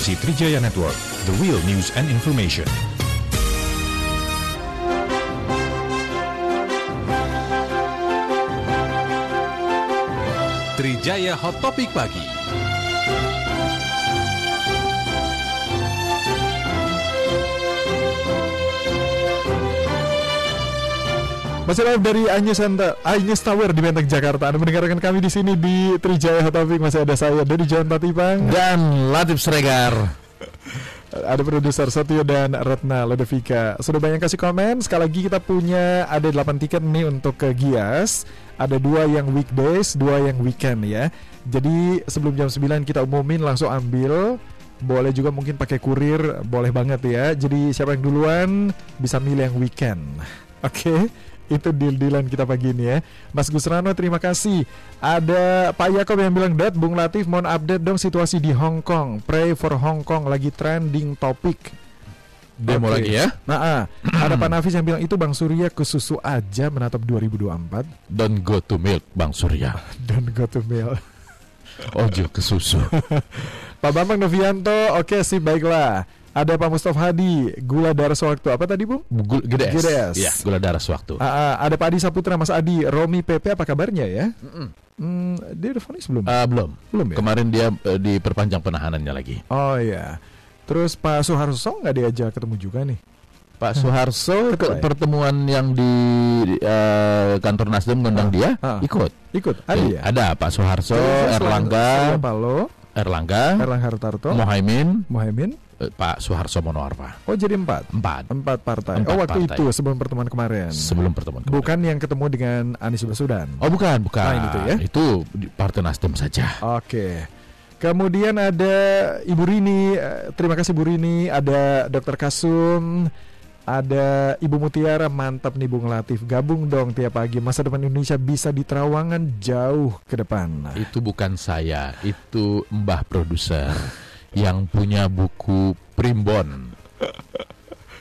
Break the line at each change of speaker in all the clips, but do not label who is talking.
frekuensi Trijaya Network, the real news and information.
Trijaya Hot Topic Pagi.
Masih live dari Agnes, Center, Agnes Tower di Menteng Jakarta. Anda mendengarkan kami di sini di Trijaya Hot Topic. Masih ada saya dari John Tatipang.
dan Latif Sregar.
Ada produser Satyo dan Retna Lodevika. Sudah banyak kasih komen. Sekali lagi kita punya ada 8 tiket nih untuk ke Gias. Ada dua yang weekdays, dua yang weekend ya. Jadi sebelum jam 9 kita umumin langsung ambil. Boleh juga mungkin pakai kurir, boleh banget ya. Jadi siapa yang duluan bisa milih yang weekend. Oke. Itu deal-dealan kita pagi ini ya Mas Gusrano terima kasih Ada Pak Yakob yang bilang Dad Bung Latif mohon update dong situasi di Hong Kong Pray for Hong Kong lagi trending topik
Demo
Oke.
lagi ya.
Nah, ah. ada Pak Nafis yang bilang itu Bang Surya ke susu aja menatap 2024
Don't go to milk, Bang Surya.
dan go to mail.
Ojo ke susu.
Pak Bambang Novianto, oke sih baiklah. Ada Pak Mustafa Hadi, gula darah sewaktu. Apa tadi, Bung?
Gul Gedes.
Gedes.
Ya, gula darah sewaktu.
Ah, ada Pak Adi Saputra, Mas Adi, Romi PP, apa kabarnya ya? Hmm, dia udah vonis belum?
Ah, belum.
belum ya?
Kemarin dia eh, diperpanjang penahanannya lagi.
Oh iya. Terus Pak Suharso nggak diajak ketemu juga nih?
Pak Soeharso
Ketua ya?
ke- pertemuan yang di eh, kantor Nasdem ngundang
Ah,
dia
ah.
ikut.
Ikut? Ada
Jadi,
ya?
Ada Pak Soeharso,
Surya
Erlangga,
Palo,
Erlangga,
Erlangga Hartarto,
Mohaimin,
Mohaimin.
Eh, Pak Soeharso Monoarfa.
Oh jadi empat?
Empat
Empat partai.
Empat
oh waktu
partai.
itu sebelum pertemuan kemarin.
sebelum pertemuan. kemarin.
Bukan yang ketemu dengan Anies Baswedan.
Oh bukan, bukan.
Lain itu ya?
Itu Partai Nasdem saja.
Oke. Kemudian ada Ibu Rini, eh, terima kasih Bu Rini, ada Dokter Kasum, ada Ibu Mutiara, mantap nih Bung Latif. Gabung dong tiap pagi, masa depan Indonesia bisa di Terawangan jauh ke depan.
Itu bukan saya, itu Mbah produser yang punya buku Primbon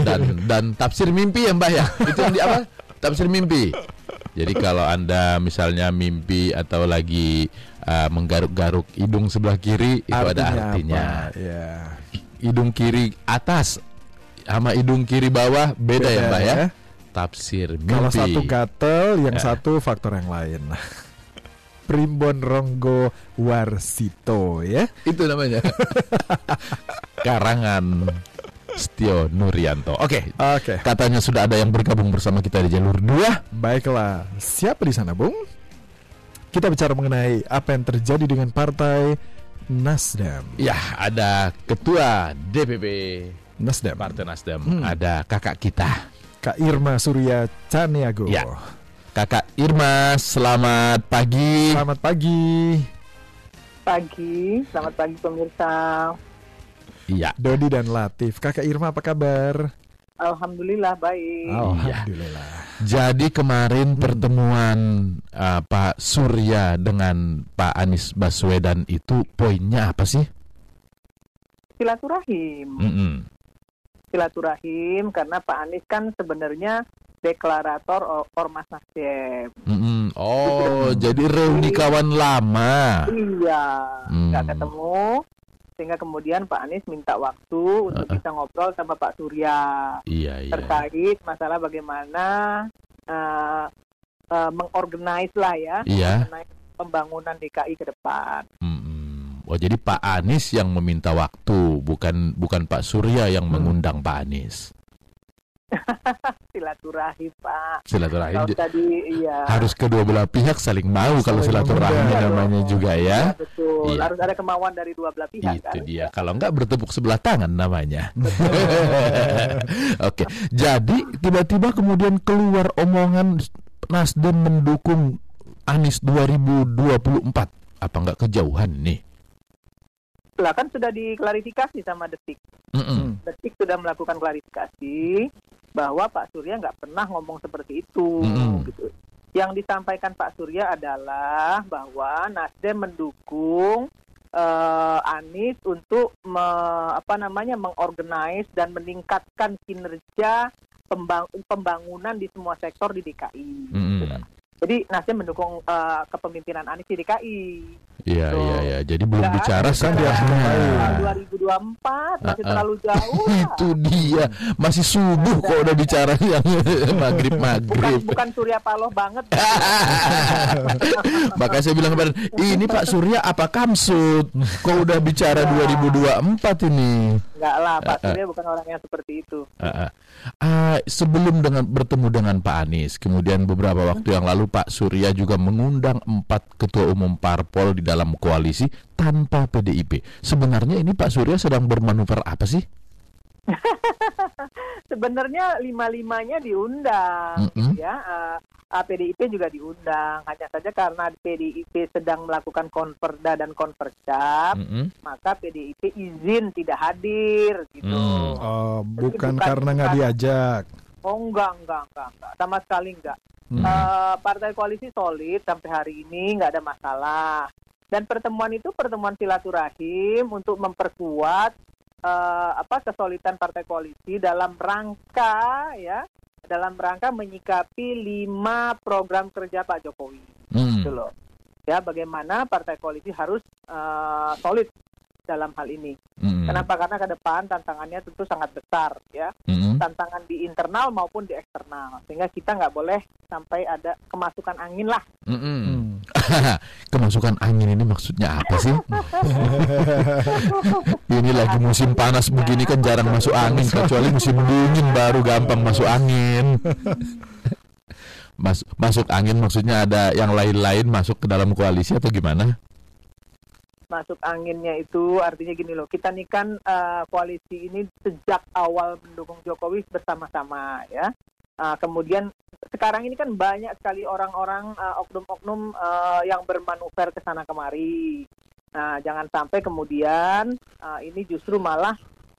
dan dan tafsir mimpi ya Mbah ya. Itu yang di apa? Tafsir mimpi. Jadi kalau anda misalnya mimpi atau lagi uh, menggaruk-garuk hidung sebelah kiri itu ada artinya.
apa? Ya.
Hidung kiri atas sama hidung kiri bawah beda, ya Mbah ya.
ya.
Tafsir mimpi.
Kalau satu gatel, yang
Ya.
satu faktor yang lain. Primbon Ronggo Warsito ya.
Itu namanya. Karangan Setio Nuryanto. Oke,
Oke.
katanya sudah ada yang bergabung bersama kita di jalur 2.
Baiklah, siapa di sana, Bung? Kita bicara mengenai apa yang terjadi dengan partai Nasdem.
Ya, ada ketua DPP
Nasdem.
Partai Nasdem,
Hmm.
ada kakak kita.
Kak Irma Surya Caniago.
Ya. Kakak Irma, selamat pagi.
Selamat pagi.
pagi, selamat pagi pemirsa.
Iya.
Dodi dan Latif. Kakak Irma apa kabar?
Alhamdulillah baik.
Alhamdulillah.
Jadi kemarin pertemuan uh, Pak Surya dengan Pak Anies Baswedan itu poinnya apa sih?
Silaturahim,
Mm-mm.
silaturahim karena Pak Anies kan sebenarnya deklarator ormas Nasdem.
Mm-mm. Oh, jadi reuni kawan lama.
Iya,
Hmm.
nggak ketemu. Sehingga kemudian Pak Anies minta waktu untuk
Uh-uh.
bisa ngobrol sama Pak Surya
Iya, iya.
terkait masalah bagaimana uh, uh, mengorganize lah ya,
Iya.
pembangunan DKI ke depan.
Mm-mm. Oh, jadi Pak Anies yang meminta waktu, bukan bukan Pak Surya yang
Hmm.
mengundang Pak Anies.
Silaturahim Pak.
Silaturahim
Kalau
di-
tadi iya.
harus kedua belah pihak saling mau kalau silaturahmi
mengundang.
namanya juga ya.
Iya, betul.
Iya.
Harus ada kemauan dari dua belah pihak
Itu
kan.
dia. Kalau enggak bertepuk sebelah tangan namanya. Oke. Jadi tiba-tiba kemudian keluar omongan Nasdem mendukung Anies 2024. Apa enggak kejauhan nih?
Lah kan sudah diklarifikasi sama Detik.
Mm-mm.
Detik sudah melakukan klarifikasi bahwa Pak Surya nggak pernah ngomong seperti itu.
Mm-mm.
Gitu. Yang disampaikan Pak Surya adalah bahwa Nasdem mendukung eh, Anies untuk me- apa namanya mengorganize dan meningkatkan kinerja pembang- pembangunan di semua sektor di DKI.
Mm-mm.
Jadi Nasdem mendukung eh, kepemimpinan Anies di DKI.
Iya,
Tuh.
iya, iya. Jadi belum
Nggak
bicara
kan dia
bicara 2024 masih terlalu jauh.
Itu dia. Masih subuh kok udah bicara yang
Bukan
maghrib-maghrib.
bukan Surya Paloh banget.
Maka saya bilang kemarin, ini Pak Surya apa kamsut? Kok udah bicara 2024 ini?
Enggak lah, Pak
ah.
Surya bukan orang yang seperti itu.
Ah, ah. Ah, sebelum dengan bertemu dengan Pak Anies, kemudian beberapa waktu yang lalu Pak Surya juga mengundang empat ketua umum parpol di dalam koalisi tanpa PDIP. Sebenarnya ini Pak Surya sedang bermanuver apa sih?
Sebenarnya lima-limanya diundang,
Mm-mm.
ya. eh, ah, PDIP juga diundang. Hanya saja karena PDIP sedang melakukan konperda dan konvercap,
Mm-mm.
maka PDIP izin tidak hadir, gitu.
Hmm.
Oh, bukan
bukan-
karena nggak diajak.
Oh enggak, enggak, enggak, enggak, sama sekali enggak.
Hmm.
Eh, partai koalisi solid sampai hari ini nggak ada masalah. Dan pertemuan itu pertemuan silaturahim untuk memperkuat eh, apa kesolidan partai koalisi dalam rangka ya dalam rangka menyikapi lima program kerja Pak Jokowi
Hmm.
gitu loh. Ya bagaimana partai koalisi harus eh, solid dalam hal ini.
Mm-mm.
Kenapa? Karena ke depan tantangannya tentu sangat besar ya
Mm-mm.
tantangan di internal maupun di eksternal sehingga kita nggak boleh sampai ada kemasukan angin lah
Mm-mm.
Hmm.
Kemasukan angin ini maksudnya apa sih? ini lagi musim panas begini kan jarang masuk angin kecuali musim dingin baru gampang masuk angin. Mas, masuk angin maksudnya ada yang lain-lain masuk ke dalam koalisi atau gimana?
Masuk anginnya itu artinya gini loh kita nih kan eh, koalisi ini sejak awal mendukung Jokowi bersama-sama ya Ah, kemudian sekarang ini kan banyak sekali orang-orang eh, oknum-oknum eh, yang bermanuver ke sana kemari nah jangan sampai kemudian eh, ini justru malah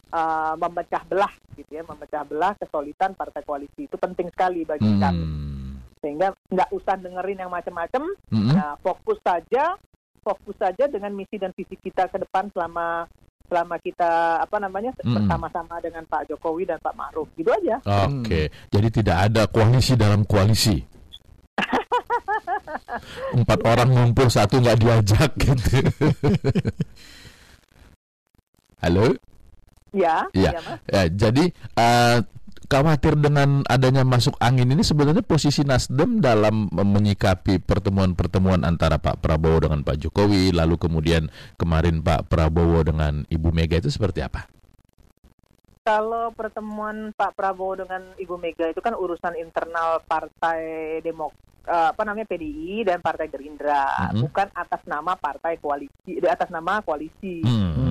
eh, memecah belah gitu ya memecah belah kesolidan partai koalisi itu penting sekali bagi kami
Hmm.
sehingga nggak usah dengerin yang macam-macam
Mm-mm.
Nah, fokus saja, fokus saja dengan misi dan visi kita ke depan selama selama kita apa namanya
Mm.
bersama-sama dengan Pak Jokowi dan Pak Ma'ruf. Gitu aja.
Oke, jadi tidak ada koalisi dalam koalisi. Empat orang ngumpul satu nggak diajak gitu. Halo,
Ya, ya, Mas.
ya, jadi eh, khawatir dengan adanya masuk angin ini sebenarnya posisi Nasdem dalam menyikapi pertemuan-pertemuan antara Pak Prabowo dengan Pak Jokowi, lalu kemudian kemarin Pak Prabowo dengan Ibu Mega itu seperti apa?
Kalau pertemuan Pak Prabowo dengan Ibu Mega itu kan urusan internal Partai Demok eh, apa namanya PDI dan Partai Gerindra,
Mhm.
bukan atas nama partai koalisi, atas nama koalisi.
Hmm,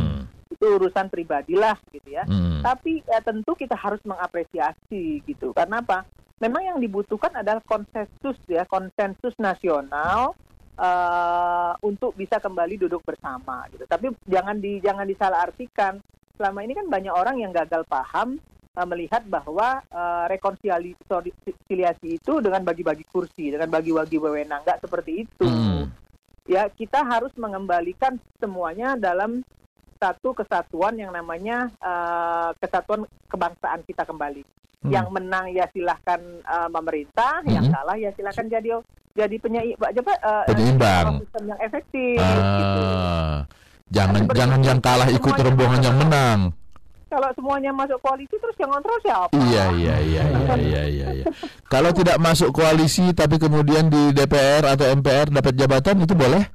Itu urusan pribadilah gitu ya.
hmm,
Tapi ya, tentu kita harus mengapresiasi gitu. Karena apa? Memang yang dibutuhkan adalah konsensus ya, konsensus nasional eh, untuk bisa kembali duduk bersama gitu. Tapi jangan di jangan disalahartikan. Selama ini kan banyak orang yang gagal paham eh, melihat bahwa eh, rekonsiliasi itu dengan bagi-bagi kursi, dengan bagi-bagi wewenang, nggak seperti itu
hmm.
ya kita harus mengembalikan semuanya dalam satu kesatuan yang namanya eh, kesatuan kebangsaan kita kembali.
Hmm.
Yang menang ya silahkan eh, memerintah, yang
Mhm.
kalah ya silahkan jadi jadi penyei, apa, eh,
Penyeimbang.
sistem yang efektif. gitu.
Ah, jangan
Seperti
jangan yang kalah ikut rombongan yang menang.
Kalau semuanya masuk koalisi terus yang kontrol siapa?
Iya iya iya iya iya iya. iya. Kalau tidak masuk koalisi tapi kemudian di DPR atau MPR dapat jabatan itu boleh?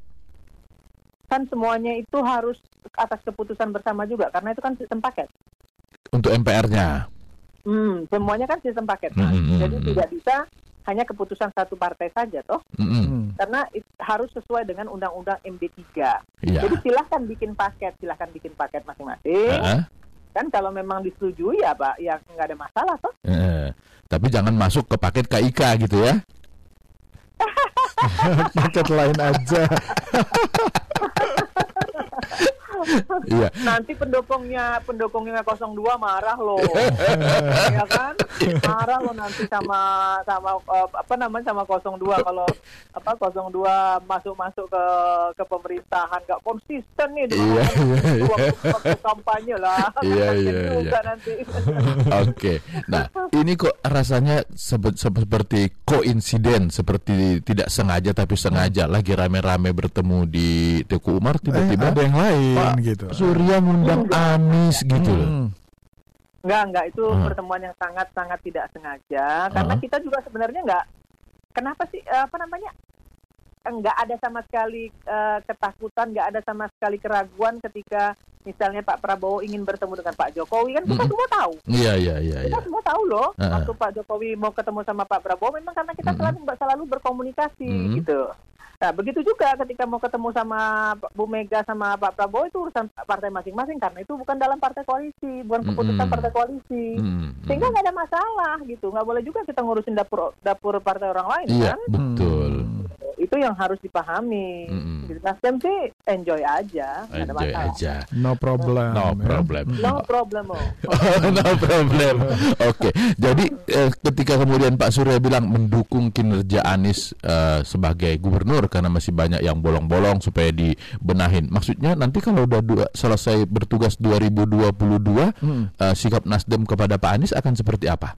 Kan semuanya itu harus atas keputusan bersama juga karena itu kan sistem paket.
Untuk MPR-nya.
Hmm, semuanya kan sistem paket.
Hmm, hmm,
Jadi
hmm.
tidak bisa hanya keputusan satu partai saja toh.
Mm-mm.
Hmm.
karena it- harus sesuai dengan undang-undang MD3.
Iya.
Jadi silahkan bikin paket, silahkan bikin paket masing-masing.
Heeh,
Kan kalau memang disetujui ya Pak, ya nggak ada masalah toh.
heeh. Tapi jangan masuk ke paket KIK gitu ya.
Paket lain aja.
Iya.
Nanti pendukungnya pendukungnya 02 marah loh. ya kan? Marah loh nanti sama sama eh, apa namanya sama 02 kalau apa 02 masuk-masuk ke ke pemerintahan nggak konsisten nih dengan
Iya, iya, iya.
waktu, waktu kampanye lah.
Iya,
Kasian
iya,
juga
iya.
nanti.
Oke, nah ini kok rasanya sebe- seperti koinsiden, seperti tidak sengaja tapi sengaja lagi rame-rame bertemu di Teguh Umar
Eh,
tiba-tiba
ada yang lain
Pak
gitu.
Surya ngundang Anies gitu loh.
Hmm.
Enggak, enggak itu
Hmm.
pertemuan yang sangat-sangat tidak sengaja karena
Hmm.
kita juga sebenarnya enggak kenapa sih eh, apa namanya enggak ada sama sekali eh, ketakutan, enggak ada sama sekali keraguan ketika misalnya Pak Prabowo ingin bertemu dengan Pak Jokowi kan kita
Mm-mm.
semua tahu.
Iya iya iya.
Kita
iya.
semua tahu loh
Ah.
waktu Pak Jokowi mau ketemu sama Pak Prabowo memang karena kita
Mm-mm.
selalu selalu berkomunikasi
Mm-mm.
gitu. Nah, begitu juga ketika mau ketemu sama Bu Mega sama Pak Prabowo itu urusan partai masing-masing karena itu bukan dalam partai koalisi, bukan keputusan
Mm-mm.
partai koalisi.
Hmm,
Sehingga
hmm.
nggak ada masalah gitu, nggak boleh juga kita ngurusin dapur dapur partai orang lain
Iya
kan?
betul.
Itu yang harus dipahami. Gitu. Nasdem sih enjoy aja, ada
Enjoy
masalah.
aja.
No problem.
No
ya.
problem.
No problem oh.
no problem. Oke, jadi eh, ketika kemudian Pak Surya bilang mendukung kinerja Anies eh, sebagai gubernur karena masih banyak yang bolong-bolong supaya dibenahin. Maksudnya nanti kalau udah dua- selesai bertugas 2022,
Hmm.
eh, sikap Nasdem kepada Pak Anies akan seperti apa?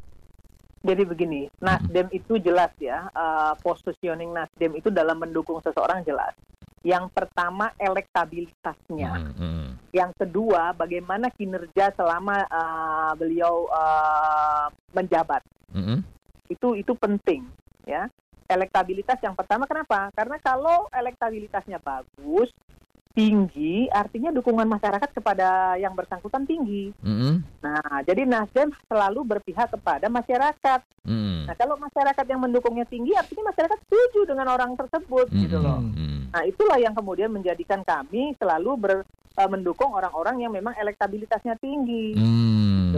Jadi begini, Nasdem itu jelas ya, uh, positioning Nasdem itu dalam mendukung seseorang jelas. Yang pertama elektabilitasnya.
Hmm, hmm.
Yang kedua, bagaimana kinerja selama uh, beliau uh, menjabat.
Hmm,
Itu itu penting ya. Elektabilitas yang pertama kenapa? Karena kalau elektabilitasnya bagus, tinggi, artinya dukungan masyarakat kepada yang bersangkutan tinggi.
hmm,
Nah, jadi Nasdem selalu berpihak kepada masyarakat.
hmm.
Nah, kalau masyarakat yang mendukungnya tinggi, artinya masyarakat setuju dengan orang tersebut,
Hmm,
gitu loh. Nah, itulah yang kemudian menjadikan kami selalu ber, eh, mendukung orang-orang yang memang elektabilitasnya tinggi.
Hmm.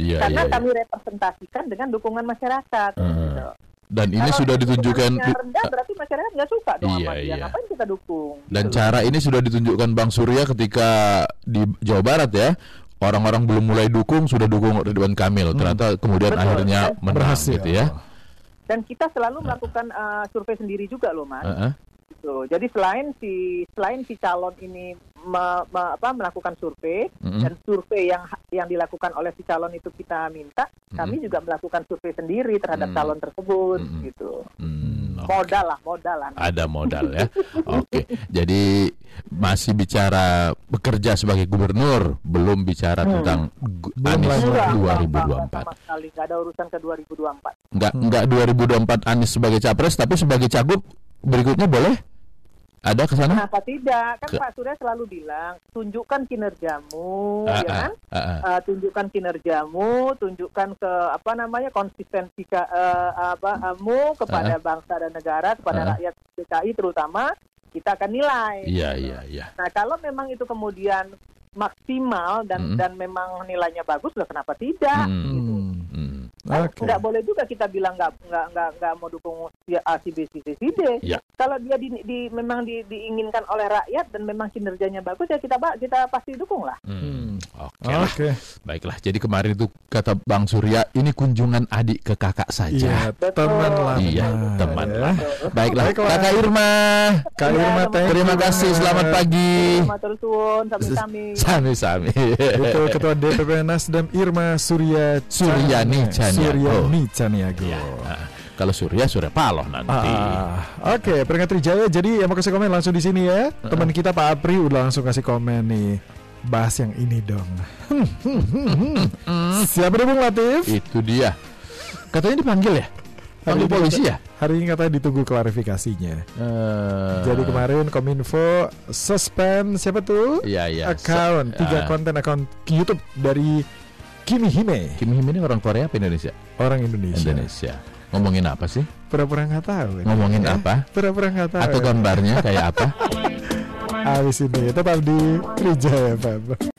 Iya,
Karena
iya, iya.
kami representasikan dengan dukungan masyarakat.
Hmm.
gitu.
Dan ini
Kalau
sudah ditunjukkan
rendah berarti masyarakat nggak suka dong
Iya,
sama dia.
iya.
Ngapain kita dukung?
Dan
gitu
cara ini sudah ditunjukkan Bang Surya ketika di Jawa Barat ya. Orang-orang belum mulai dukung sudah dukung Ridwan Kamil. Ternyata kemudian
Betul.
akhirnya menang
Berhasil.
gitu ya.
Dan kita selalu melakukan eh, survei sendiri juga loh, Mas.
Heeh.
Gitu. Jadi selain si selain si calon ini me- me- apa, melakukan survei
Mm-mm.
dan survei yang yang dilakukan oleh si calon itu kita minta, kami juga melakukan survei sendiri terhadap
Mm.
calon tersebut
Mm-mm.
gitu.
Hmm, oke.
Modal lah, modal lah.
Ada modal ya. Oke. Jadi masih bicara bekerja sebagai gubernur, belum bicara
Hmm.
tentang Anies
lagi.
Enggak, enggak,
2024.
sama sekali nggak ada urusan ke 2024.
Enggak enggak 2024 Anies sebagai capres tapi sebagai cagup berikutnya boleh? Ada ke sana?
Kenapa tidak? Kan
Ke-
Pak Surya selalu bilang, tunjukkan kinerjamu,
Ah,
ya
ah,
kan?
ah, ah.
Uh, tunjukkan kinerjamu, tunjukkan ke apa namanya konsistensi ka- uh, apa mu kepada bangsa dan negara, kepada
Ah.
rakyat DKI terutama, kita akan nilai.
Iya
Gitu.
iya iya.
Nah, kalau memang itu kemudian maksimal dan
Mm.
dan memang nilainya bagus, lah kenapa tidak?
Hmm.
Gitu.
Hmm.
Oke.
nggak boleh juga kita bilang nggak nggak nggak nggak mau dukung si A si B si C si D.
Ya.
Kalau dia di, di- memang di, diinginkan oleh rakyat dan memang kinerjanya bagus ya kita kita pasti dukung lah.
Hmm. Oke. lah.
Oke.
Baiklah. Jadi kemarin itu kata Bang Surya ini kunjungan adik ke kakak saja.
Iya, teman lama.
Iya, teman
ya.
lama. Baiklah,
Baiklah.
Kakak Irma.
Kak
Iya,
Irma,
Terima kasih. Selamat pagi.
Matur suwun sami-sami.
Sami-sami.
Itu Ketua DPP Nasdem Irma Surya
Suryani.
Suryani Caniago.
Ya, nah, kalau Surya Surya Paloh nanti.
Ah, Oke, peringkat Trijaya. Jadi yang mau kasih komen langsung di sini ya. Teman kita Pak Apri udah langsung kasih komen nih. Bahas yang ini dong. Siapa deh Bung Latif?
Itu dia. Katanya dipanggil ya?
Hari
Panggil
ini
polisi ya?
Hari ini katanya ditunggu klarifikasinya.
Eh,
Jadi kemarin Kominfo suspend siapa tuh?
Iya iya.
Account, tiga
ah.
konten akun YouTube dari Kimi Hime,
Kim Him ini orang Korea apa Indonesia?
orang Indonesia.
Indonesia. Ngomongin apa sih?
Pura-pura nggak tahu.
Ngomongin
Ya,
apa?
Pura-pura nggak tahu.
Atau gambarnya kayak apa?
Habis ini tetap di Trijaya Fab.